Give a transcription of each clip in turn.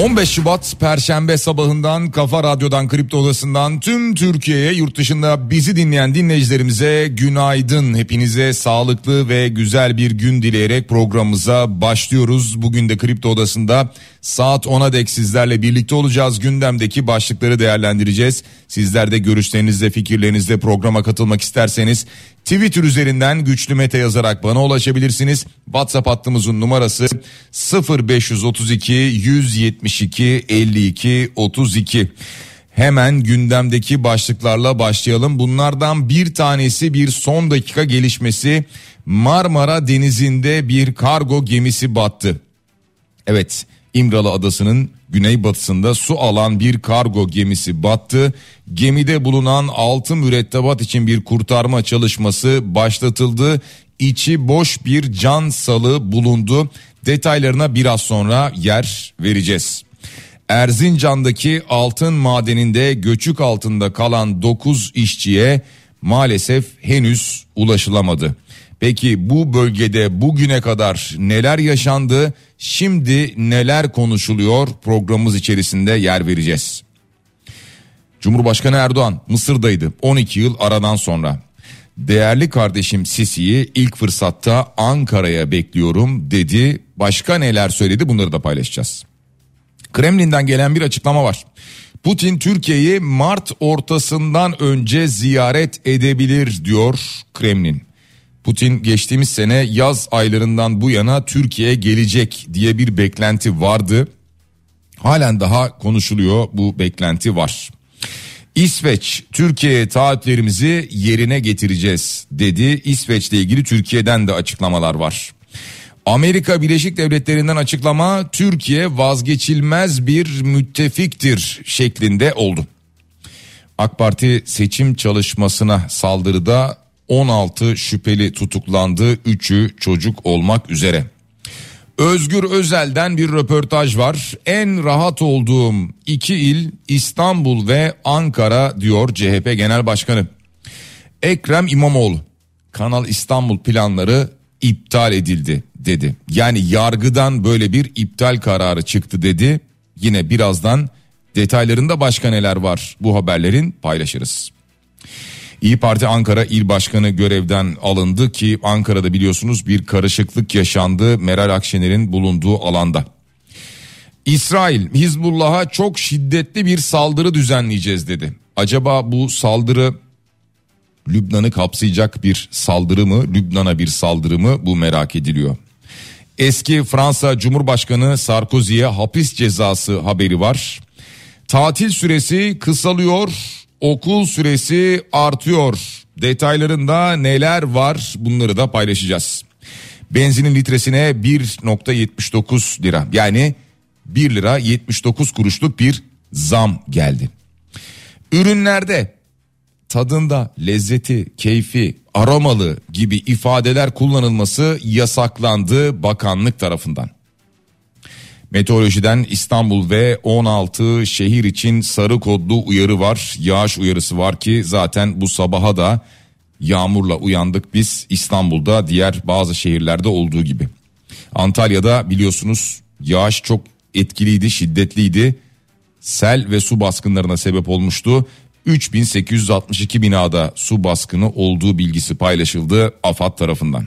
15 Şubat Perşembe sabahından Kafa Radyo'dan Kripto Odası'ndan tüm Türkiye'ye yurt dışında bizi dinleyen dinleyicilerimize günaydın. Hepinize sağlıklı ve güzel bir gün dileyerek programımıza başlıyoruz. Bugün de Kripto Odası'nda saat 10'a dek sizlerle birlikte olacağız. Gündemdeki başlıkları değerlendireceğiz. Sizler de görüşlerinizle fikirlerinizle programa katılmak isterseniz Twitter üzerinden güçlü mete yazarak bana ulaşabilirsiniz. WhatsApp hattımızın numarası 0532 172 52 32. Hemen gündemdeki başlıklarla başlayalım. Bunlardan bir tanesi bir son dakika gelişmesi. Marmara Denizi'nde bir kargo gemisi battı. Evet, İmralı Adası'nın güneybatısında su alan bir kargo gemisi battı. Gemide bulunan altı mürettebat için bir kurtarma çalışması başlatıldı. İçi boş bir can salı bulundu. Detaylarına biraz sonra yer vereceğiz. Erzincan'daki altın madeninde göçük altında kalan 9 işçiye maalesef henüz ulaşılamadı. Peki bu bölgede bugüne kadar neler yaşandı? Şimdi neler konuşuluyor? Programımız içerisinde yer vereceğiz. Cumhurbaşkanı Erdoğan Mısır'daydı 12 yıl aradan sonra. Değerli kardeşim Sisi'yi ilk fırsatta Ankara'ya bekliyorum dedi. Başka neler söyledi bunları da paylaşacağız. Kremlin'den gelen bir açıklama var. Putin Türkiye'yi Mart ortasından önce ziyaret edebilir diyor Kremlin. Putin geçtiğimiz sene yaz aylarından bu yana Türkiye'ye gelecek diye bir beklenti vardı. Halen daha konuşuluyor bu beklenti var. İsveç Türkiye'ye taahhütlerimizi yerine getireceğiz dedi. İsveç'le ilgili Türkiye'den de açıklamalar var. Amerika Birleşik Devletleri'nden açıklama Türkiye vazgeçilmez bir müttefiktir şeklinde oldu. AK Parti seçim çalışmasına saldırıda 16 şüpheli tutuklandı 3'ü çocuk olmak üzere. Özgür Özel'den bir röportaj var. En rahat olduğum iki il İstanbul ve Ankara diyor CHP Genel Başkanı. Ekrem İmamoğlu Kanal İstanbul planları iptal edildi dedi. Yani yargıdan böyle bir iptal kararı çıktı dedi. Yine birazdan detaylarında başka neler var bu haberlerin paylaşırız. İyi Parti Ankara İl Başkanı görevden alındı ki Ankara'da biliyorsunuz bir karışıklık yaşandı Meral Akşener'in bulunduğu alanda. İsrail Hizbullah'a çok şiddetli bir saldırı düzenleyeceğiz dedi. Acaba bu saldırı Lübnan'ı kapsayacak bir saldırı mı, Lübnan'a bir saldırı mı bu merak ediliyor. Eski Fransa Cumhurbaşkanı Sarkozy'ye hapis cezası haberi var. Tatil süresi kısalıyor, okul süresi artıyor. Detaylarında neler var bunları da paylaşacağız. Benzinin litresine 1.79 lira yani 1 lira 79 kuruşluk bir zam geldi. Ürünlerde tadında, lezzeti, keyfi, aromalı gibi ifadeler kullanılması yasaklandı bakanlık tarafından. Meteorolojiden İstanbul ve 16 şehir için sarı kodlu uyarı var. Yağış uyarısı var ki zaten bu sabaha da yağmurla uyandık biz İstanbul'da diğer bazı şehirlerde olduğu gibi. Antalya'da biliyorsunuz yağış çok etkiliydi, şiddetliydi. Sel ve su baskınlarına sebep olmuştu. 3862 binada su baskını olduğu bilgisi paylaşıldı AFAD tarafından.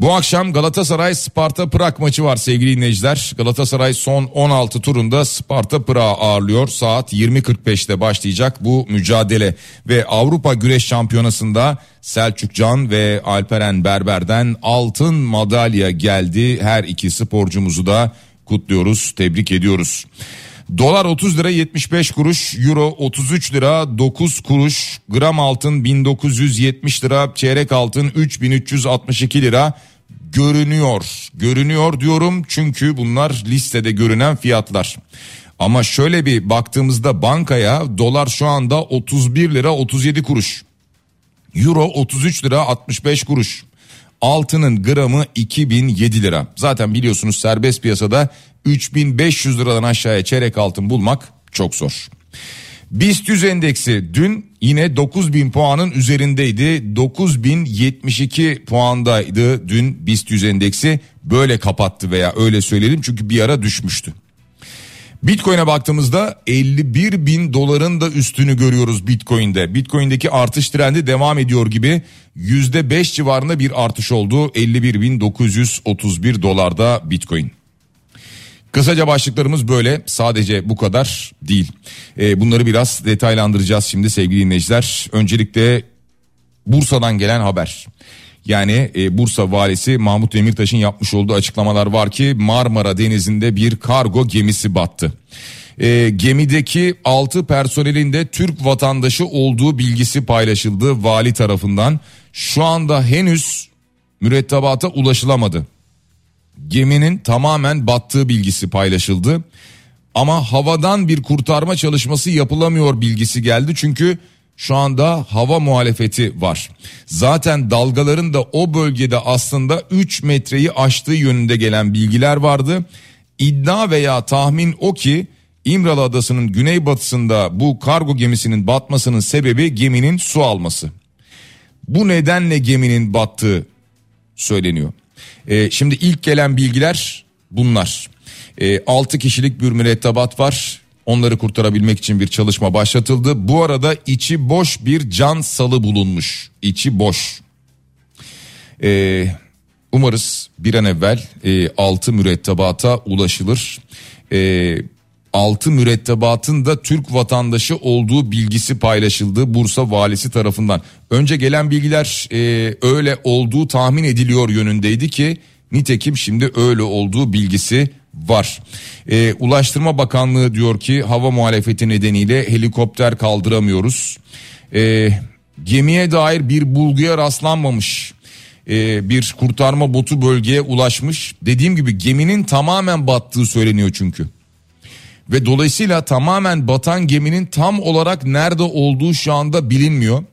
Bu akşam Galatasaray Sparta Prag maçı var sevgili dinleyiciler. Galatasaray son 16 turunda Sparta Prag ağırlıyor. Saat 20.45'te başlayacak bu mücadele ve Avrupa Güreş Şampiyonası'nda Selçuk Can ve Alperen Berber'den altın madalya geldi. Her iki sporcumuzu da kutluyoruz, tebrik ediyoruz. Dolar 30 lira 75 kuruş, euro 33 lira 9 kuruş, gram altın 1970 lira, çeyrek altın 3362 lira görünüyor. Görünüyor diyorum çünkü bunlar listede görünen fiyatlar. Ama şöyle bir baktığımızda bankaya dolar şu anda 31 lira 37 kuruş. Euro 33 lira 65 kuruş. Altının gramı 2007 lira. Zaten biliyorsunuz serbest piyasada 3500 liradan aşağıya çeyrek altın bulmak çok zor. BIST 100 endeksi dün yine 9000 puanın üzerindeydi. 9072 puandaydı dün BIST 100 endeksi. Böyle kapattı veya öyle söyleyelim çünkü bir ara düşmüştü. Bitcoin'e baktığımızda 51 bin doların da üstünü görüyoruz Bitcoin'de. Bitcoin'deki artış trendi devam ediyor gibi %5 civarında bir artış oldu. 51 bin 931 dolarda Bitcoin. Kısaca başlıklarımız böyle sadece bu kadar değil. Ee, bunları biraz detaylandıracağız şimdi sevgili dinleyiciler. Öncelikle Bursa'dan gelen haber. Yani e, Bursa valisi Mahmut Demirtaş'ın yapmış olduğu açıklamalar var ki Marmara Denizi'nde bir kargo gemisi battı. E, gemideki 6 personelin de Türk vatandaşı olduğu bilgisi paylaşıldı vali tarafından. Şu anda henüz mürettebata ulaşılamadı. Geminin tamamen battığı bilgisi paylaşıldı. Ama havadan bir kurtarma çalışması yapılamıyor bilgisi geldi çünkü şu anda hava muhalefeti var. Zaten dalgaların da o bölgede aslında 3 metreyi aştığı yönünde gelen bilgiler vardı. İddia veya tahmin o ki İmralı Adası'nın güneybatısında bu kargo gemisinin batmasının sebebi geminin su alması. Bu nedenle geminin battığı söyleniyor. Ee, şimdi ilk gelen bilgiler bunlar. Ee, 6 kişilik bir mürettebat var. Onları kurtarabilmek için bir çalışma başlatıldı. Bu arada içi boş bir can salı bulunmuş. İçi boş. Ee, umarız bir an evvel e, 6 mürettebata ulaşılır. Ee, 6 mürettebatın da Türk vatandaşı olduğu bilgisi paylaşıldı Bursa valisi tarafından. Önce gelen bilgiler e, öyle olduğu tahmin ediliyor yönündeydi ki nitekim şimdi öyle olduğu bilgisi var. E, Ulaştırma Bakanlığı diyor ki hava muhalefeti nedeniyle helikopter kaldıramıyoruz. E, gemiye dair bir bulguya rastlanmamış. E, bir kurtarma botu bölgeye ulaşmış. Dediğim gibi geminin tamamen battığı söyleniyor çünkü. Ve dolayısıyla tamamen batan geminin tam olarak nerede olduğu şu anda bilinmiyor.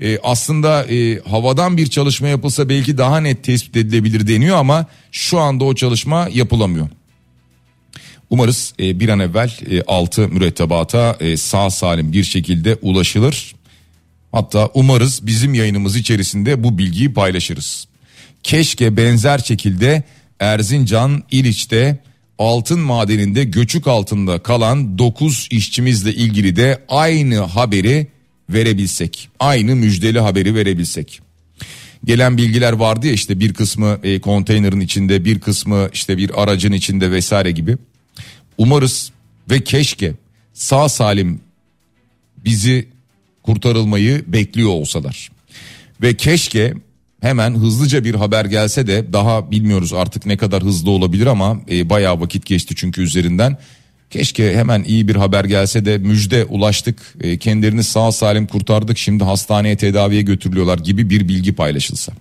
Ee, aslında e, havadan bir çalışma yapılsa belki daha net tespit edilebilir deniyor ama şu anda o çalışma yapılamıyor. Umarız e, bir an evvel e, 6 mürettebata e, sağ salim bir şekilde ulaşılır. Hatta umarız bizim yayınımız içerisinde bu bilgiyi paylaşırız. Keşke benzer şekilde Erzincan İliç'te altın madeninde göçük altında kalan 9 işçimizle ilgili de aynı haberi verebilsek. Aynı müjdeli haberi verebilsek. Gelen bilgiler vardı ya işte bir kısmı e, konteynerin içinde bir kısmı işte bir aracın içinde vesaire gibi. Umarız ve keşke sağ salim bizi kurtarılmayı bekliyor olsalar. Ve keşke hemen hızlıca bir haber gelse de daha bilmiyoruz artık ne kadar hızlı olabilir ama e, bayağı vakit geçti çünkü üzerinden. Keşke hemen iyi bir haber gelse de müjde ulaştık e, kendilerini sağ salim kurtardık şimdi hastaneye tedaviye götürülüyorlar gibi bir bilgi paylaşılsa.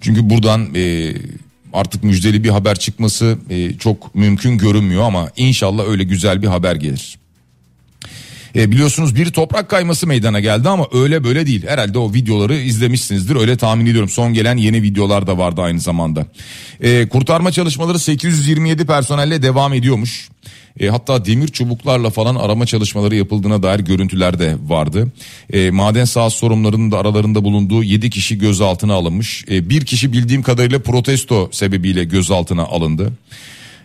Çünkü buradan e, artık müjdeli bir haber çıkması e, çok mümkün görünmüyor ama inşallah öyle güzel bir haber gelir. E, biliyorsunuz bir toprak kayması meydana geldi ama öyle böyle değil. Herhalde o videoları izlemişsinizdir öyle tahmin ediyorum. Son gelen yeni videolar da vardı aynı zamanda. E, kurtarma çalışmaları 827 personelle devam ediyormuş. E, hatta demir çubuklarla falan arama çalışmaları yapıldığına dair görüntüler de vardı. E, maden sahası sorumlularının da aralarında bulunduğu 7 kişi gözaltına alınmış. E, bir kişi bildiğim kadarıyla protesto sebebiyle gözaltına alındı.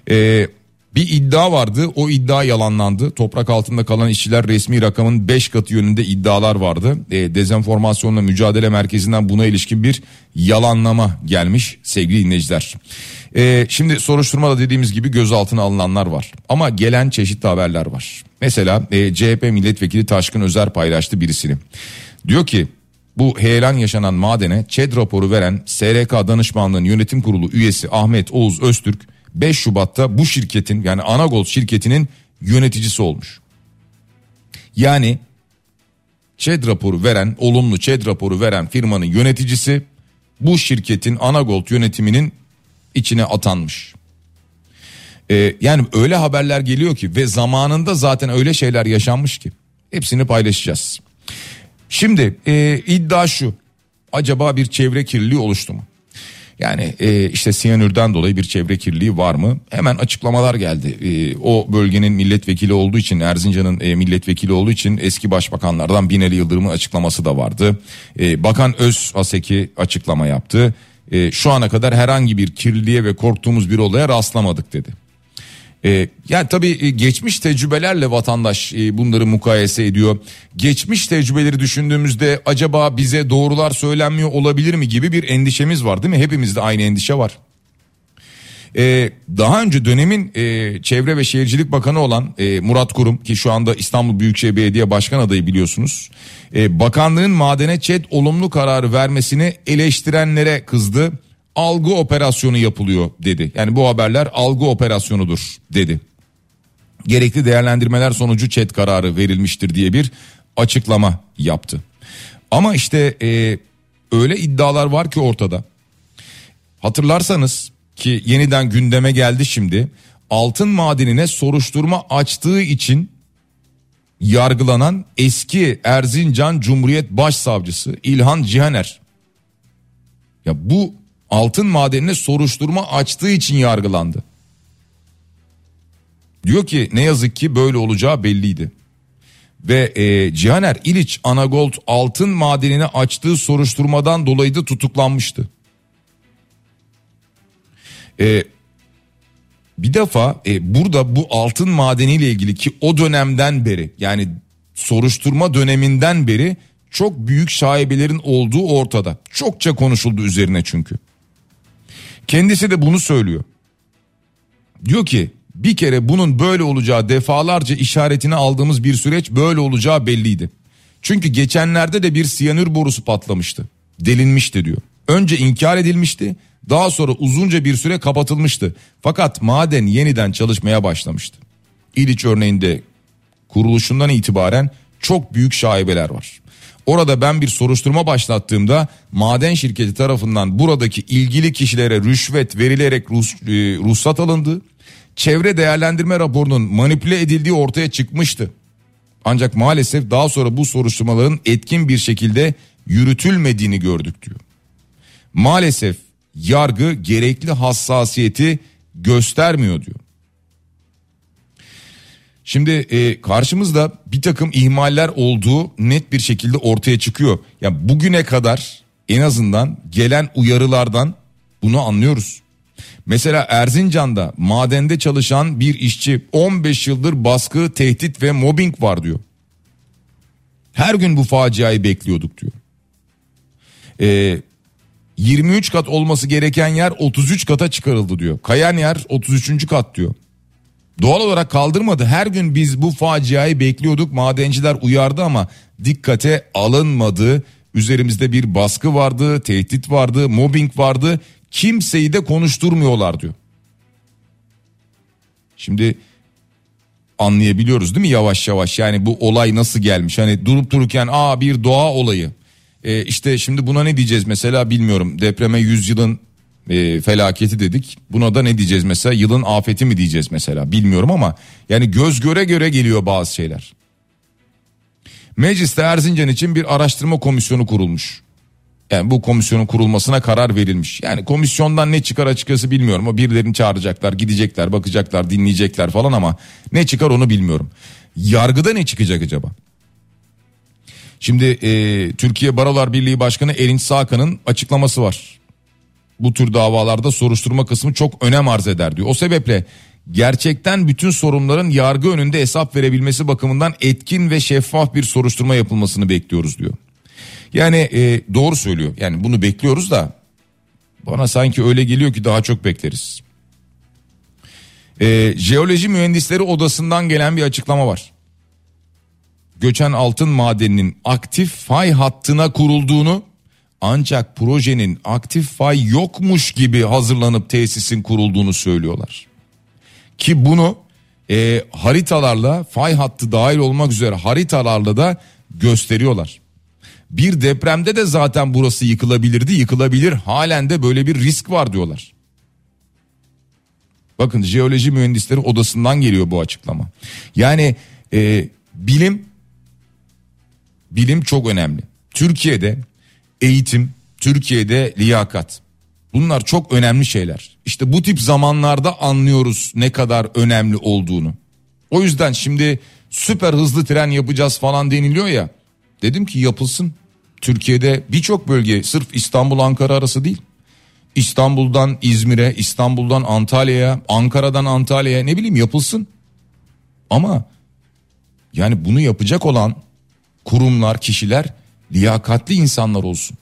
E, Bir iddia vardı o iddia yalanlandı. Toprak altında kalan işçiler resmi rakamın 5 katı yönünde iddialar vardı. E, dezenformasyonla mücadele merkezinden buna ilişkin bir yalanlama gelmiş sevgili dinleyiciler. E, şimdi soruşturmada dediğimiz gibi gözaltına alınanlar var. Ama gelen çeşitli haberler var. Mesela e, CHP milletvekili Taşkın Özer paylaştı birisini. Diyor ki bu heyelan yaşanan madene ÇED raporu veren SRK danışmanlığın yönetim kurulu üyesi Ahmet Oğuz Öztürk 5 Şubat'ta bu şirketin yani Anagol şirketinin yöneticisi olmuş. Yani ÇED raporu veren, olumlu ÇED raporu veren firmanın yöneticisi bu şirketin Anagold yönetiminin içine atanmış. Ee, yani öyle haberler geliyor ki ve zamanında zaten öyle şeyler yaşanmış ki hepsini paylaşacağız. Şimdi e, iddia şu acaba bir çevre kirliliği oluştu mu? Yani e, işte siyanürden dolayı bir çevre kirliliği var mı? Hemen açıklamalar geldi. E, o bölgenin milletvekili olduğu için Erzincan'ın e, milletvekili olduğu için eski başbakanlardan Binali Yıldırım'ın açıklaması da vardı. E, Bakan Öz Haseki açıklama yaptı. E, şu ana kadar herhangi bir kirliliğe ve korktuğumuz bir olaya rastlamadık dedi. Ee, yani tabii e, geçmiş tecrübelerle vatandaş e, bunları mukayese ediyor. Geçmiş tecrübeleri düşündüğümüzde acaba bize doğrular söylenmiyor olabilir mi gibi bir endişemiz var değil mi? Hepimizde aynı endişe var. Ee, daha önce dönemin e, Çevre ve Şehircilik Bakanı olan e, Murat Kurum ki şu anda İstanbul Büyükşehir Belediye Başkan adayı biliyorsunuz. E, bakanlığın madene ÇED olumlu kararı vermesini eleştirenlere kızdı algı operasyonu yapılıyor dedi. Yani bu haberler algı operasyonudur dedi. Gerekli değerlendirmeler sonucu çet kararı verilmiştir diye bir açıklama yaptı. Ama işte e, öyle iddialar var ki ortada. Hatırlarsanız ki yeniden gündeme geldi şimdi. Altın madenine soruşturma açtığı için yargılanan eski Erzincan Cumhuriyet Başsavcısı İlhan Cihaner. Ya bu altın madenine soruşturma açtığı için yargılandı. Diyor ki ne yazık ki böyle olacağı belliydi. Ve e, Cihaner İliç Anagold altın madenine açtığı soruşturmadan dolayı da tutuklanmıştı. E, bir defa e, burada bu altın madeniyle ilgili ki o dönemden beri yani soruşturma döneminden beri çok büyük şaibelerin olduğu ortada. Çokça konuşuldu üzerine çünkü. Kendisi de bunu söylüyor. Diyor ki bir kere bunun böyle olacağı defalarca işaretini aldığımız bir süreç böyle olacağı belliydi. Çünkü geçenlerde de bir siyanür borusu patlamıştı. Delinmişti diyor. Önce inkar edilmişti daha sonra uzunca bir süre kapatılmıştı. Fakat maden yeniden çalışmaya başlamıştı. İliç örneğinde kuruluşundan itibaren çok büyük şaibeler var. Orada ben bir soruşturma başlattığımda maden şirketi tarafından buradaki ilgili kişilere rüşvet verilerek ruhs, e, ruhsat alındı. Çevre değerlendirme raporunun manipüle edildiği ortaya çıkmıştı. Ancak maalesef daha sonra bu soruşturmaların etkin bir şekilde yürütülmediğini gördük diyor. Maalesef yargı gerekli hassasiyeti göstermiyor diyor. Şimdi e, karşımızda bir takım ihmaller olduğu net bir şekilde ortaya çıkıyor. Ya bugüne kadar en azından gelen uyarılardan bunu anlıyoruz. Mesela Erzincan'da madende çalışan bir işçi 15 yıldır baskı, tehdit ve mobbing var diyor. Her gün bu faciayı bekliyorduk diyor. Ee, 23 kat olması gereken yer 33 kata çıkarıldı diyor. Kayan yer 33. kat diyor. Doğal olarak kaldırmadı. Her gün biz bu faciayı bekliyorduk. Madenciler uyardı ama dikkate alınmadı. Üzerimizde bir baskı vardı, tehdit vardı, mobbing vardı. Kimseyi de konuşturmuyorlar diyor. Şimdi anlayabiliyoruz değil mi yavaş yavaş yani bu olay nasıl gelmiş hani durup dururken aa bir doğa olayı ee, işte şimdi buna ne diyeceğiz mesela bilmiyorum depreme 100 yılın e, felaketi dedik. Buna da ne diyeceğiz mesela yılın afeti mi diyeceğiz mesela bilmiyorum ama yani göz göre göre geliyor bazı şeyler. Mecliste Erzincan için bir araştırma komisyonu kurulmuş. Yani bu komisyonun kurulmasına karar verilmiş. Yani komisyondan ne çıkar açıkçası bilmiyorum. O birilerini çağıracaklar, gidecekler, bakacaklar, dinleyecekler falan ama ne çıkar onu bilmiyorum. Yargıda ne çıkacak acaba? Şimdi e, Türkiye Barolar Birliği Başkanı Erinç Sakan'ın açıklaması var bu tür davalarda soruşturma kısmı çok önem arz eder diyor. O sebeple gerçekten bütün sorunların yargı önünde hesap verebilmesi bakımından etkin ve şeffaf bir soruşturma yapılmasını bekliyoruz diyor. Yani e, doğru söylüyor. Yani bunu bekliyoruz da bana sanki öyle geliyor ki daha çok bekleriz. E, Jeoloji Mühendisleri Odası'ndan gelen bir açıklama var. Göçen altın madeninin aktif fay hattına kurulduğunu ancak projenin aktif fay yokmuş gibi hazırlanıp tesisin kurulduğunu söylüyorlar. Ki bunu e, haritalarla fay hattı dahil olmak üzere haritalarla da gösteriyorlar. Bir depremde de zaten burası yıkılabilirdi yıkılabilir halen de böyle bir risk var diyorlar. Bakın jeoloji mühendisleri odasından geliyor bu açıklama. Yani e, bilim bilim çok önemli. Türkiye'de eğitim, Türkiye'de liyakat. Bunlar çok önemli şeyler. İşte bu tip zamanlarda anlıyoruz ne kadar önemli olduğunu. O yüzden şimdi süper hızlı tren yapacağız falan deniliyor ya. Dedim ki yapılsın. Türkiye'de birçok bölge sırf İstanbul Ankara arası değil. İstanbul'dan İzmir'e, İstanbul'dan Antalya'ya, Ankara'dan Antalya'ya ne bileyim yapılsın. Ama yani bunu yapacak olan kurumlar, kişiler liyakatli insanlar olsun.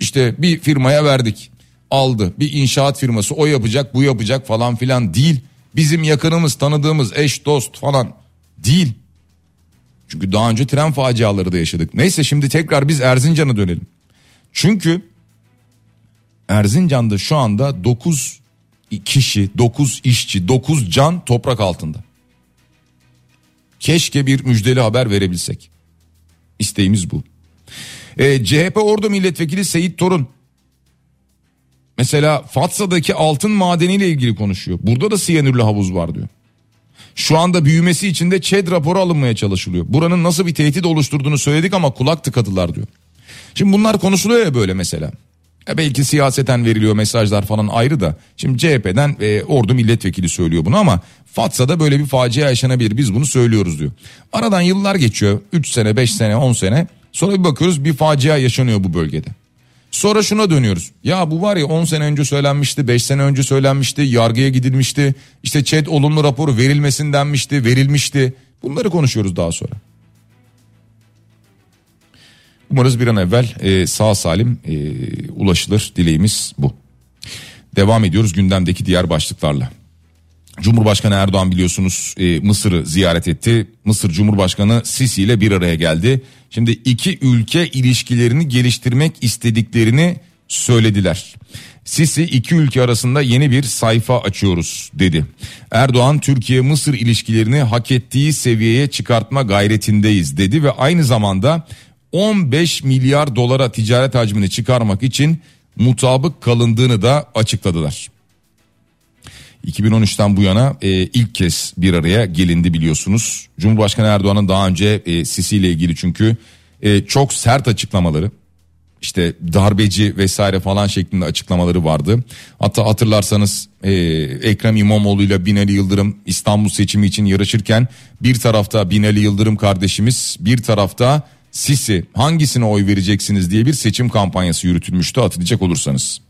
İşte bir firmaya verdik. Aldı. Bir inşaat firması o yapacak, bu yapacak falan filan değil. Bizim yakınımız, tanıdığımız eş, dost falan değil. Çünkü daha önce tren faciaları da yaşadık. Neyse şimdi tekrar biz Erzincan'a dönelim. Çünkü Erzincan'da şu anda 9 kişi, 9 işçi, 9 can toprak altında. Keşke bir müjdeli haber verebilsek. İsteğimiz bu. E, CHP Ordu Milletvekili Seyit Torun mesela Fatsa'daki altın madeniyle ilgili konuşuyor. Burada da siyanürlü havuz var diyor. Şu anda büyümesi için de ÇED raporu alınmaya çalışılıyor. Buranın nasıl bir tehdit oluşturduğunu söyledik ama kulak tıkadılar diyor. Şimdi bunlar konuşuluyor ya böyle mesela. Ya belki siyaseten veriliyor mesajlar falan ayrı da. Şimdi CHP'den e, ordu milletvekili söylüyor bunu ama Fatsa'da böyle bir facia yaşanabilir biz bunu söylüyoruz diyor. Aradan yıllar geçiyor 3 sene 5 sene 10 sene sonra bir bakıyoruz bir facia yaşanıyor bu bölgede. Sonra şuna dönüyoruz. Ya bu var ya 10 sene önce söylenmişti, 5 sene önce söylenmişti, yargıya gidilmişti. İşte ÇED olumlu raporu verilmesin denmişti, verilmişti. Bunları konuşuyoruz daha sonra. Umarız bir an evvel e, sağ salim e, ulaşılır dileğimiz bu. Devam ediyoruz gündemdeki diğer başlıklarla. Cumhurbaşkanı Erdoğan biliyorsunuz e, Mısır'ı ziyaret etti. Mısır Cumhurbaşkanı Sisi ile bir araya geldi. Şimdi iki ülke ilişkilerini geliştirmek istediklerini söylediler. Sisi iki ülke arasında yeni bir sayfa açıyoruz dedi. Erdoğan Türkiye-Mısır ilişkilerini hak ettiği seviyeye çıkartma gayretindeyiz dedi ve aynı zamanda 15 milyar dolara ticaret hacmini çıkarmak için mutabık kalındığını da açıkladılar. 2013'ten bu yana e, ilk kez bir araya gelindi biliyorsunuz. Cumhurbaşkanı Erdoğan'ın daha önce e, Sisi ile ilgili çünkü e, çok sert açıklamaları işte darbeci vesaire falan şeklinde açıklamaları vardı. Hatta hatırlarsanız e, Ekrem İmamoğlu ile Binali Yıldırım İstanbul seçimi için yarışırken bir tarafta Binali Yıldırım kardeşimiz bir tarafta Sisi hangisine oy vereceksiniz diye bir seçim kampanyası yürütülmüştü hatırlayacak olursanız.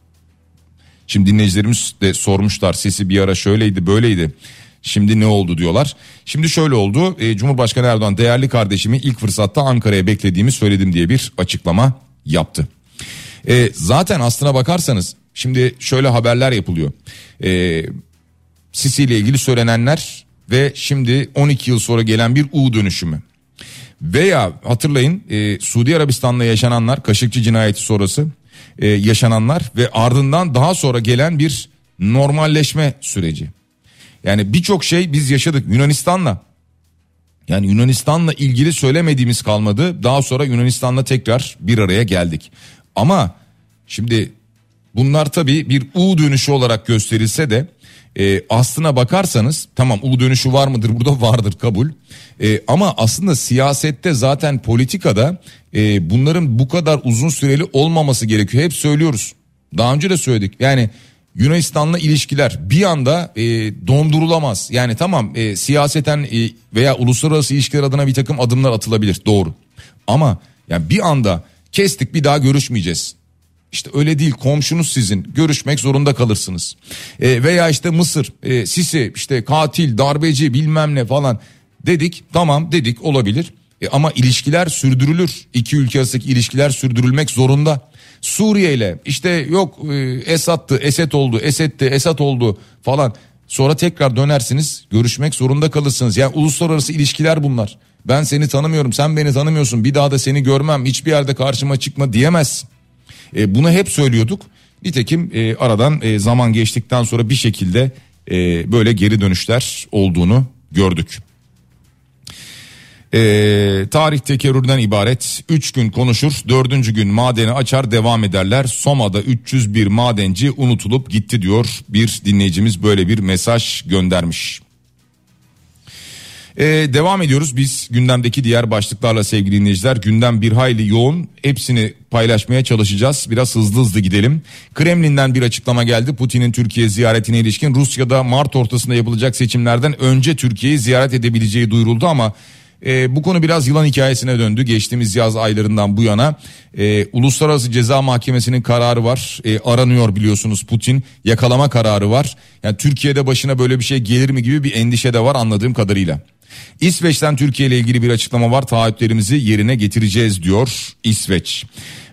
Şimdi dinleyicilerimiz de sormuşlar sesi bir ara şöyleydi böyleydi. Şimdi ne oldu diyorlar. Şimdi şöyle oldu. E, Cumhurbaşkanı Erdoğan değerli kardeşimi ilk fırsatta Ankara'ya beklediğimi söyledim diye bir açıklama yaptı. E, zaten aslına bakarsanız şimdi şöyle haberler yapılıyor. E, Sisi ile ilgili söylenenler ve şimdi 12 yıl sonra gelen bir U dönüşümü. Veya hatırlayın e, Suudi Arabistan'da yaşananlar Kaşıkçı cinayeti sonrası e, yaşananlar ve ardından daha sonra gelen bir normalleşme süreci. Yani birçok şey biz yaşadık Yunanistan'la. Yani Yunanistan'la ilgili söylemediğimiz kalmadı. Daha sonra Yunanistan'la tekrar bir araya geldik. Ama şimdi bunlar tabii bir U dönüşü olarak gösterilse de e, aslına bakarsanız tamam U dönüşü var mıdır burada vardır kabul. E, ama aslında siyasette zaten politikada e, bunların bu kadar uzun süreli olmaması gerekiyor. Hep söylüyoruz. Daha önce de söyledik. Yani Yunanistan'la ilişkiler bir anda e, dondurulamaz. Yani tamam e, siyaseten e, veya uluslararası ilişkiler adına bir takım adımlar atılabilir doğru. Ama yani bir anda kestik bir daha görüşmeyeceğiz. İşte öyle değil komşunuz sizin görüşmek zorunda kalırsınız. E, veya işte Mısır e, Sisi işte katil darbeci bilmem ne falan dedik tamam dedik olabilir. E, ama ilişkiler sürdürülür. İki ülke arasındaki ilişkiler sürdürülmek zorunda. Suriye ile işte yok e, Esad'tı Esed oldu Esed'ti Esad oldu falan. Sonra tekrar dönersiniz görüşmek zorunda kalırsınız. Yani uluslararası ilişkiler bunlar. Ben seni tanımıyorum sen beni tanımıyorsun bir daha da seni görmem hiçbir yerde karşıma çıkma diyemezsin. E, bunu hep söylüyorduk. Nitekim e, aradan e, zaman geçtikten sonra bir şekilde e, böyle geri dönüşler olduğunu gördük. Ee, tarih tekerrürden ibaret 3 gün konuşur 4. gün madeni açar devam ederler Soma'da 301 madenci unutulup gitti diyor bir dinleyicimiz böyle bir mesaj göndermiş. Ee, devam ediyoruz biz gündemdeki diğer başlıklarla sevgili dinleyiciler. Gündem bir hayli yoğun hepsini paylaşmaya çalışacağız. Biraz hızlı hızlı gidelim. Kremlin'den bir açıklama geldi. Putin'in Türkiye ziyaretine ilişkin Rusya'da Mart ortasında yapılacak seçimlerden önce Türkiye'yi ziyaret edebileceği duyuruldu ama e, bu konu biraz yılan hikayesine döndü. Geçtiğimiz yaz aylarından bu yana e, Uluslararası Ceza Mahkemesi'nin kararı var. E, aranıyor biliyorsunuz Putin. Yakalama kararı var. Yani Türkiye'de başına böyle bir şey gelir mi gibi bir endişe de var anladığım kadarıyla. İsveç'ten Türkiye ile ilgili bir açıklama var. Taahhütlerimizi yerine getireceğiz diyor İsveç.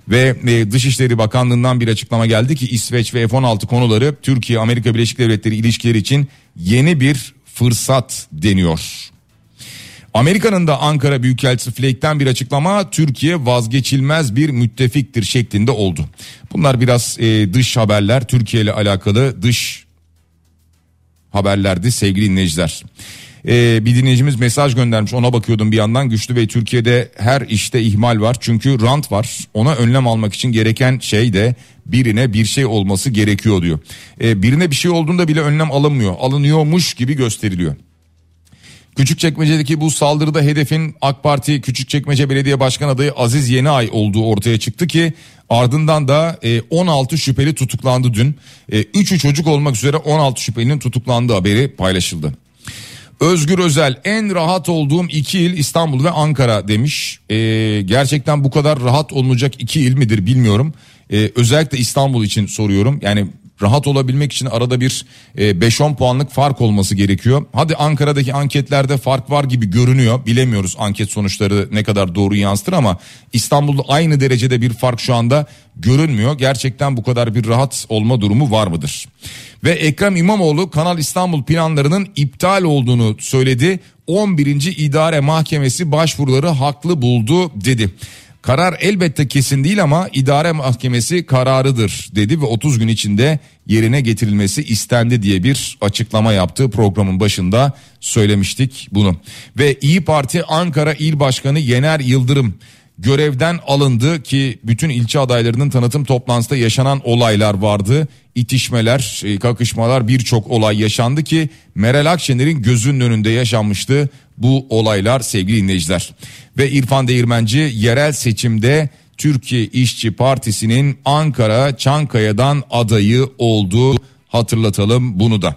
Ve e, Dışişleri Bakanlığı'ndan bir açıklama geldi ki İsveç ve F-16 konuları Türkiye Amerika Birleşik Devletleri ilişkileri için yeni bir fırsat deniyor. Amerika'nın da Ankara Büyükelçisi Flake'ten bir açıklama Türkiye vazgeçilmez bir müttefiktir şeklinde oldu. Bunlar biraz e, dış haberler Türkiye ile alakalı dış haberlerdi sevgili dinleyiciler. Ee, bir dinleyicimiz mesaj göndermiş ona bakıyordum bir yandan güçlü ve Türkiye'de her işte ihmal var çünkü rant var ona önlem almak için gereken şey de birine bir şey olması gerekiyor diyor. Ee, birine bir şey olduğunda bile önlem alınmıyor alınıyormuş gibi gösteriliyor. Küçükçekmece'deki bu saldırıda hedefin AK Parti Küçükçekmece Belediye Başkan adayı Aziz Yeniay olduğu ortaya çıktı ki ardından da 16 e, şüpheli tutuklandı dün. 3'ü e, çocuk olmak üzere 16 şüphelinin tutuklandığı haberi paylaşıldı. Özgür Özel en rahat olduğum iki il İstanbul ve Ankara demiş. Ee, gerçekten bu kadar rahat olunacak iki il midir bilmiyorum. Ee, özellikle İstanbul için soruyorum. Yani rahat olabilmek için arada bir e, 5-10 puanlık fark olması gerekiyor. Hadi Ankara'daki anketlerde fark var gibi görünüyor. Bilemiyoruz anket sonuçları ne kadar doğru yansıtır ama İstanbul'da aynı derecede bir fark şu anda görünmüyor. Gerçekten bu kadar bir rahat olma durumu var mıdır? Ve Ekrem İmamoğlu Kanal İstanbul planlarının iptal olduğunu söyledi. 11. İdare Mahkemesi başvuruları haklı buldu dedi. Karar elbette kesin değil ama idare mahkemesi kararıdır dedi ve 30 gün içinde yerine getirilmesi istendi diye bir açıklama yaptı programın başında söylemiştik bunu. Ve İyi Parti Ankara İl Başkanı Yener Yıldırım görevden alındı ki bütün ilçe adaylarının tanıtım toplantısında yaşanan olaylar vardı. İtişmeler, e, kakışmalar birçok olay yaşandı ki Meral Akşener'in gözünün önünde yaşanmıştı bu olaylar sevgili dinleyiciler. Ve İrfan Değirmenci yerel seçimde Türkiye İşçi Partisi'nin Ankara Çankaya'dan adayı olduğu hatırlatalım bunu da.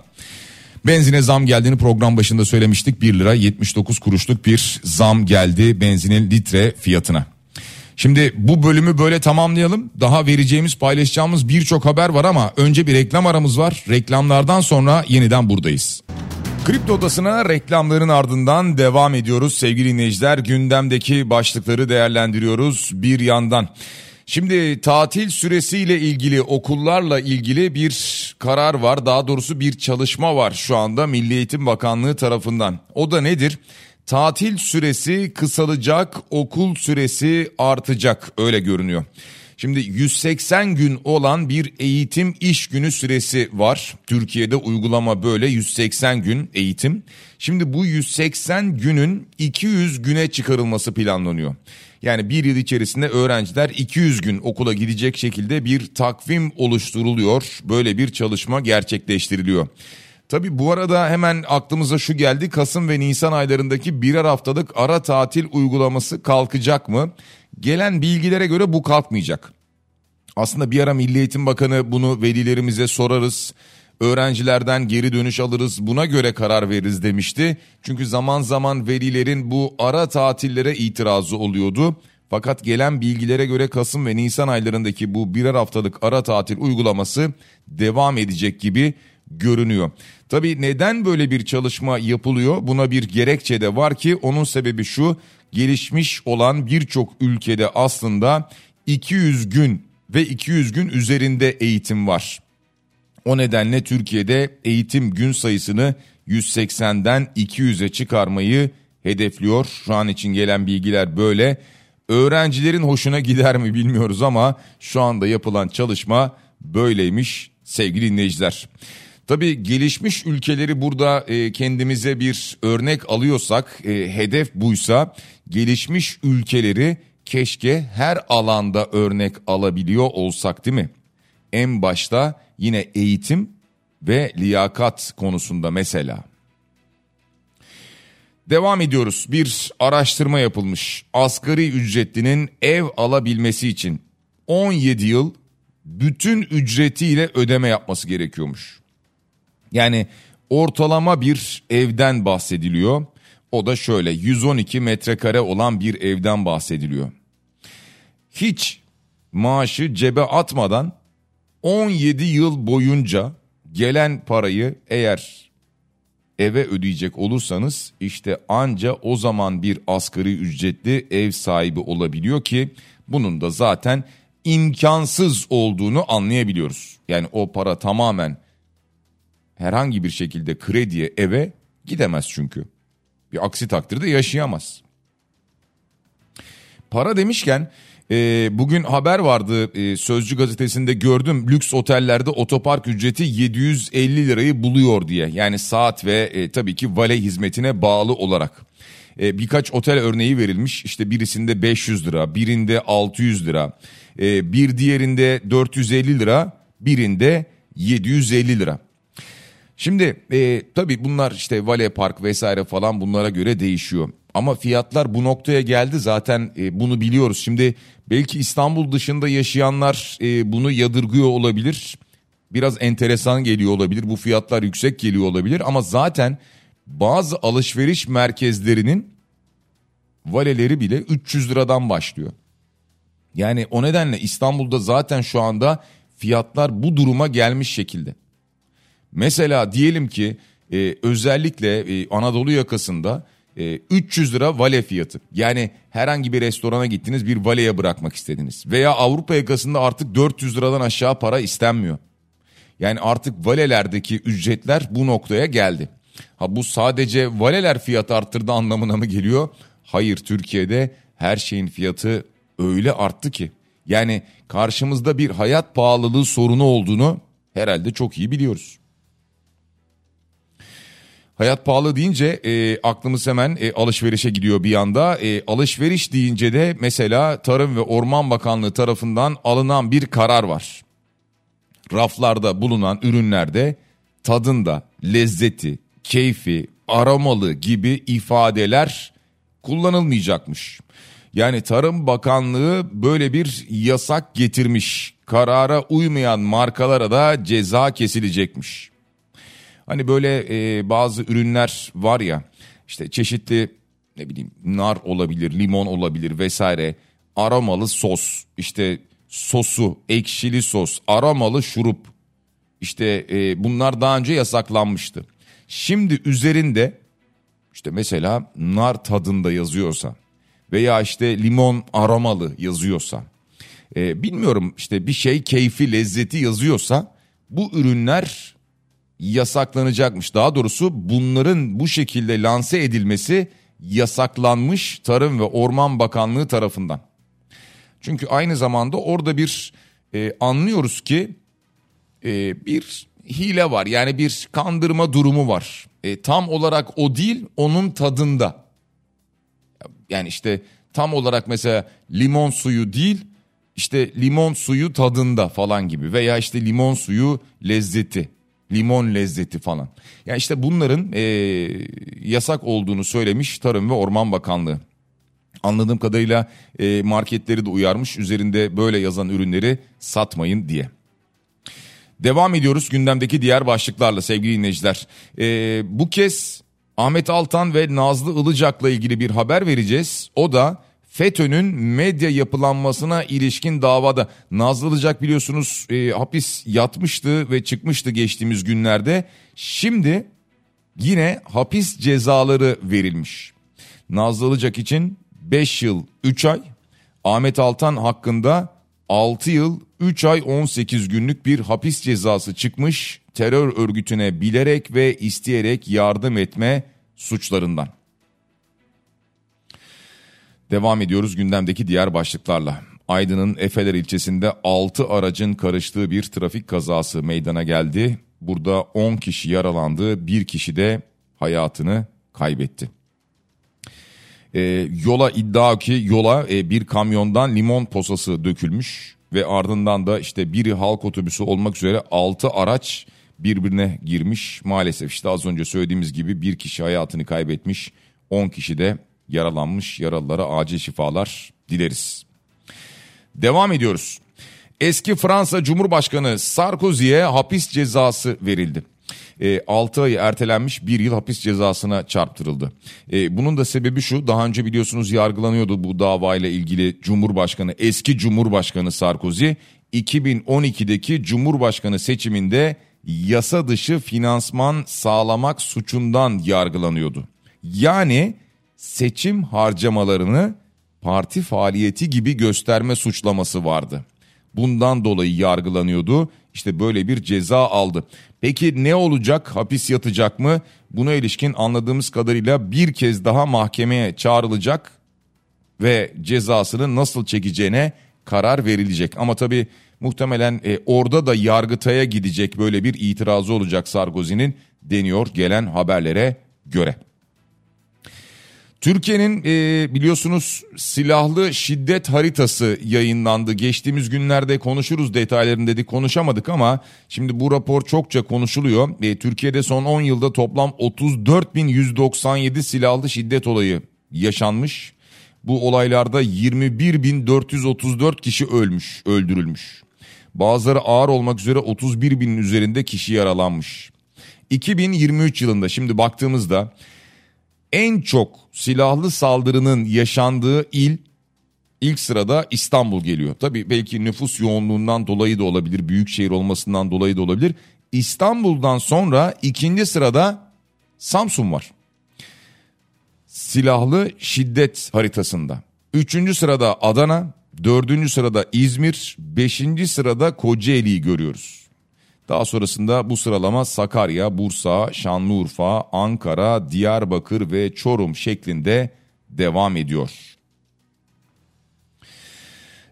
Benzine zam geldiğini program başında söylemiştik 1 lira 79 kuruşluk bir zam geldi benzinin litre fiyatına. Şimdi bu bölümü böyle tamamlayalım. Daha vereceğimiz paylaşacağımız birçok haber var ama önce bir reklam aramız var. Reklamlardan sonra yeniden buradayız. Kripto Odası'na reklamların ardından devam ediyoruz sevgili dinleyiciler. Gündemdeki başlıkları değerlendiriyoruz bir yandan. Şimdi tatil süresiyle ilgili okullarla ilgili bir karar var. Daha doğrusu bir çalışma var şu anda Milli Eğitim Bakanlığı tarafından. O da nedir? Tatil süresi kısalacak, okul süresi artacak öyle görünüyor. Şimdi 180 gün olan bir eğitim iş günü süresi var. Türkiye'de uygulama böyle 180 gün eğitim. Şimdi bu 180 günün 200 güne çıkarılması planlanıyor. Yani bir yıl içerisinde öğrenciler 200 gün okula gidecek şekilde bir takvim oluşturuluyor. Böyle bir çalışma gerçekleştiriliyor. Tabi bu arada hemen aklımıza şu geldi Kasım ve Nisan aylarındaki birer haftalık ara tatil uygulaması kalkacak mı? Gelen bilgilere göre bu kalkmayacak. Aslında bir ara Milli Eğitim Bakanı bunu velilerimize sorarız. Öğrencilerden geri dönüş alırız buna göre karar veririz demişti. Çünkü zaman zaman velilerin bu ara tatillere itirazı oluyordu. Fakat gelen bilgilere göre Kasım ve Nisan aylarındaki bu birer haftalık ara tatil uygulaması devam edecek gibi görünüyor. Tabii neden böyle bir çalışma yapılıyor? Buna bir gerekçe de var ki onun sebebi şu. Gelişmiş olan birçok ülkede aslında 200 gün ve 200 gün üzerinde eğitim var. O nedenle Türkiye'de eğitim gün sayısını 180'den 200'e çıkarmayı hedefliyor. Şu an için gelen bilgiler böyle. Öğrencilerin hoşuna gider mi bilmiyoruz ama şu anda yapılan çalışma böyleymiş sevgili dinleyiciler. Tabii gelişmiş ülkeleri burada e, kendimize bir örnek alıyorsak e, hedef buysa gelişmiş ülkeleri keşke her alanda örnek alabiliyor olsak değil mi? En başta yine eğitim ve liyakat konusunda mesela. Devam ediyoruz. Bir araştırma yapılmış. Asgari ücretlinin ev alabilmesi için 17 yıl bütün ücretiyle ödeme yapması gerekiyormuş. Yani ortalama bir evden bahsediliyor. O da şöyle 112 metrekare olan bir evden bahsediliyor. Hiç maaşı cebe atmadan 17 yıl boyunca gelen parayı eğer eve ödeyecek olursanız işte anca o zaman bir asgari ücretli ev sahibi olabiliyor ki bunun da zaten imkansız olduğunu anlayabiliyoruz. Yani o para tamamen herhangi bir şekilde krediye eve gidemez çünkü. Bir aksi takdirde yaşayamaz. Para demişken e, bugün haber vardı e, Sözcü gazetesinde gördüm lüks otellerde otopark ücreti 750 lirayı buluyor diye. Yani saat ve e, tabii ki vale hizmetine bağlı olarak. E, birkaç otel örneği verilmiş işte birisinde 500 lira birinde 600 lira e, bir diğerinde 450 lira birinde 750 lira. Şimdi e, tabii bunlar işte Vale Park vesaire falan bunlara göre değişiyor. Ama fiyatlar bu noktaya geldi zaten e, bunu biliyoruz. Şimdi belki İstanbul dışında yaşayanlar e, bunu yadırgıyor olabilir. Biraz enteresan geliyor olabilir. Bu fiyatlar yüksek geliyor olabilir ama zaten bazı alışveriş merkezlerinin valeleri bile 300 liradan başlıyor. Yani o nedenle İstanbul'da zaten şu anda fiyatlar bu duruma gelmiş şekilde. Mesela diyelim ki e, özellikle e, Anadolu yakasında e, 300 lira vale fiyatı. Yani herhangi bir restorana gittiniz bir valeye bırakmak istediniz. Veya Avrupa yakasında artık 400 liradan aşağı para istenmiyor. Yani artık valelerdeki ücretler bu noktaya geldi. Ha bu sadece valeler fiyat arttırdı anlamına mı geliyor? Hayır Türkiye'de her şeyin fiyatı öyle arttı ki. Yani karşımızda bir hayat pahalılığı sorunu olduğunu herhalde çok iyi biliyoruz. Hayat pahalı deyince e, aklımız hemen e, alışverişe gidiyor bir anda. E, alışveriş deyince de mesela Tarım ve Orman Bakanlığı tarafından alınan bir karar var. Raflarda bulunan ürünlerde tadında, lezzeti, keyfi, aromalı gibi ifadeler kullanılmayacakmış. Yani Tarım Bakanlığı böyle bir yasak getirmiş. Karara uymayan markalara da ceza kesilecekmiş. Hani böyle e, bazı ürünler var ya işte çeşitli ne bileyim nar olabilir, limon olabilir vesaire. Aromalı sos, işte sosu, ekşili sos, aromalı şurup. İşte e, bunlar daha önce yasaklanmıştı. Şimdi üzerinde işte mesela nar tadında yazıyorsa veya işte limon aromalı yazıyorsa e, bilmiyorum işte bir şey keyfi lezzeti yazıyorsa bu ürünler yasaklanacakmış. Daha doğrusu bunların bu şekilde lanse edilmesi yasaklanmış Tarım ve Orman Bakanlığı tarafından. Çünkü aynı zamanda orada bir e, anlıyoruz ki e, bir hile var yani bir kandırma durumu var. E, tam olarak o değil onun tadında. Yani işte tam olarak mesela limon suyu değil işte limon suyu tadında falan gibi veya işte limon suyu lezzeti limon lezzeti falan. Yani işte bunların e, yasak olduğunu söylemiş Tarım ve Orman Bakanlığı. Anladığım kadarıyla e, marketleri de uyarmış üzerinde böyle yazan ürünleri satmayın diye. Devam ediyoruz gündemdeki diğer başlıklarla sevgili dinleyiciler. E, bu kez Ahmet Altan ve Nazlı Ilıcak'la ilgili bir haber vereceğiz. O da FETÖ'nün medya yapılanmasına ilişkin davada Nazlı Ilıcak biliyorsunuz e, hapis yatmıştı ve çıkmıştı geçtiğimiz günlerde. Şimdi yine hapis cezaları verilmiş. Nazlı Ilıcak için 5 yıl 3 ay, Ahmet Altan hakkında 6 yıl 3 ay 18 günlük bir hapis cezası çıkmış terör örgütüne bilerek ve isteyerek yardım etme suçlarından. Devam ediyoruz gündemdeki diğer başlıklarla. Aydın'ın Efeler ilçesinde 6 aracın karıştığı bir trafik kazası meydana geldi. Burada 10 kişi yaralandı, bir kişi de hayatını kaybetti. E, yola iddia ki yola e, bir kamyondan limon posası dökülmüş ve ardından da işte biri halk otobüsü olmak üzere 6 araç birbirine girmiş. Maalesef işte az önce söylediğimiz gibi bir kişi hayatını kaybetmiş, 10 kişi de yaralanmış. Yaralılara acil şifalar dileriz. Devam ediyoruz. Eski Fransa Cumhurbaşkanı Sarkozy'ye hapis cezası verildi. E, 6 ay ertelenmiş bir yıl hapis cezasına çarptırıldı. E, bunun da sebebi şu daha önce biliyorsunuz yargılanıyordu bu davayla ilgili Cumhurbaşkanı eski Cumhurbaşkanı Sarkozy 2012'deki Cumhurbaşkanı seçiminde yasa dışı finansman sağlamak suçundan yargılanıyordu. Yani seçim harcamalarını parti faaliyeti gibi gösterme suçlaması vardı. Bundan dolayı yargılanıyordu. İşte böyle bir ceza aldı. Peki ne olacak? Hapis yatacak mı? Buna ilişkin anladığımız kadarıyla bir kez daha mahkemeye çağrılacak ve cezasını nasıl çekeceğine karar verilecek. Ama tabii muhtemelen e, orada da Yargıtay'a gidecek böyle bir itirazı olacak Sarkozy'nin deniyor gelen haberlere göre. Türkiye'nin e, biliyorsunuz silahlı şiddet haritası yayınlandı. Geçtiğimiz günlerde konuşuruz detaylarını dedik konuşamadık ama şimdi bu rapor çokça konuşuluyor. E, Türkiye'de son 10 yılda toplam 34.197 silahlı şiddet olayı yaşanmış. Bu olaylarda 21.434 kişi ölmüş, öldürülmüş. Bazıları ağır olmak üzere 31 binin üzerinde kişi yaralanmış. 2023 yılında şimdi baktığımızda en çok silahlı saldırının yaşandığı il ilk sırada İstanbul geliyor. Tabii belki nüfus yoğunluğundan dolayı da olabilir, büyük şehir olmasından dolayı da olabilir. İstanbul'dan sonra ikinci sırada Samsun var. Silahlı şiddet haritasında. Üçüncü sırada Adana, dördüncü sırada İzmir, beşinci sırada Kocaeli'yi görüyoruz. Daha sonrasında bu sıralama Sakarya, Bursa, Şanlıurfa, Ankara, Diyarbakır ve Çorum şeklinde devam ediyor.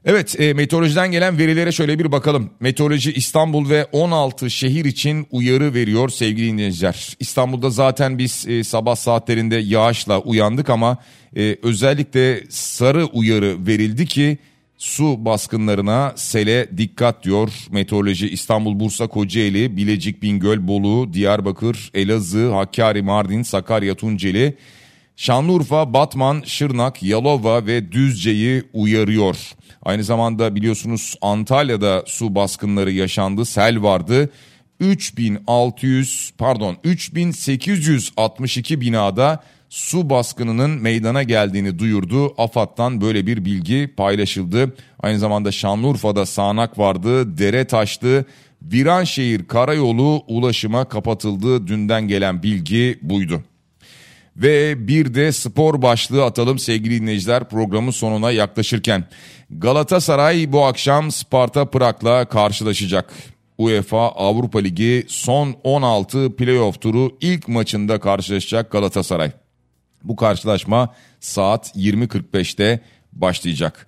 Evet e, meteorolojiden gelen verilere şöyle bir bakalım. Meteoroloji İstanbul ve 16 şehir için uyarı veriyor sevgili dinleyiciler. İstanbul'da zaten biz e, sabah saatlerinde yağışla uyandık ama e, özellikle sarı uyarı verildi ki Su baskınlarına sele dikkat diyor. Meteoroloji İstanbul, Bursa, Kocaeli, Bilecik, Bingöl, Bolu, Diyarbakır, Elazığ, Hakkari, Mardin, Sakarya, Tunceli, Şanlıurfa, Batman, Şırnak, Yalova ve Düzce'yi uyarıyor. Aynı zamanda biliyorsunuz Antalya'da su baskınları yaşandı, sel vardı. 3600 pardon 3862 binada su baskınının meydana geldiğini duyurdu. AFAD'dan böyle bir bilgi paylaşıldı. Aynı zamanda Şanlıurfa'da sağanak vardı, dere taştı. Viranşehir karayolu ulaşıma kapatıldı. Dünden gelen bilgi buydu. Ve bir de spor başlığı atalım sevgili dinleyiciler programın sonuna yaklaşırken. Galatasaray bu akşam Sparta Prag'la karşılaşacak. UEFA Avrupa Ligi son 16 playoff turu ilk maçında karşılaşacak Galatasaray. Bu karşılaşma saat 20.45'te başlayacak.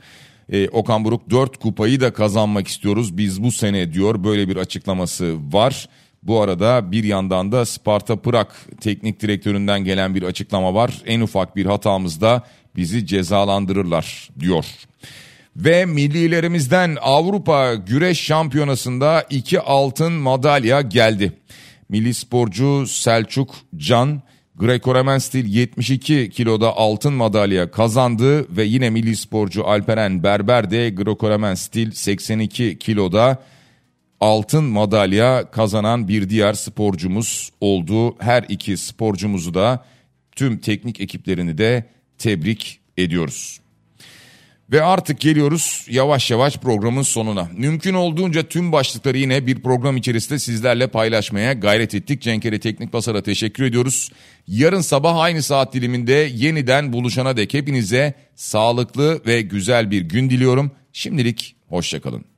Ee, Okan Buruk 4 kupayı da kazanmak istiyoruz biz bu sene diyor böyle bir açıklaması var. Bu arada bir yandan da Sparta Prag teknik direktöründen gelen bir açıklama var. En ufak bir hatamızda bizi cezalandırırlar diyor. Ve millilerimizden Avrupa Güreş Şampiyonası'nda iki altın madalya geldi. Milli sporcu Selçuk Can Greco-Romen stil 72 kiloda altın madalya kazandı ve yine milli sporcu Alperen Berber de Greco-Romen stil 82 kiloda altın madalya kazanan bir diğer sporcumuz oldu. Her iki sporcumuzu da tüm teknik ekiplerini de tebrik ediyoruz. Ve artık geliyoruz yavaş yavaş programın sonuna. Mümkün olduğunca tüm başlıkları yine bir program içerisinde sizlerle paylaşmaya gayret ettik. Cenkere Teknik Basar'a teşekkür ediyoruz. Yarın sabah aynı saat diliminde yeniden buluşana dek hepinize sağlıklı ve güzel bir gün diliyorum. Şimdilik hoşçakalın.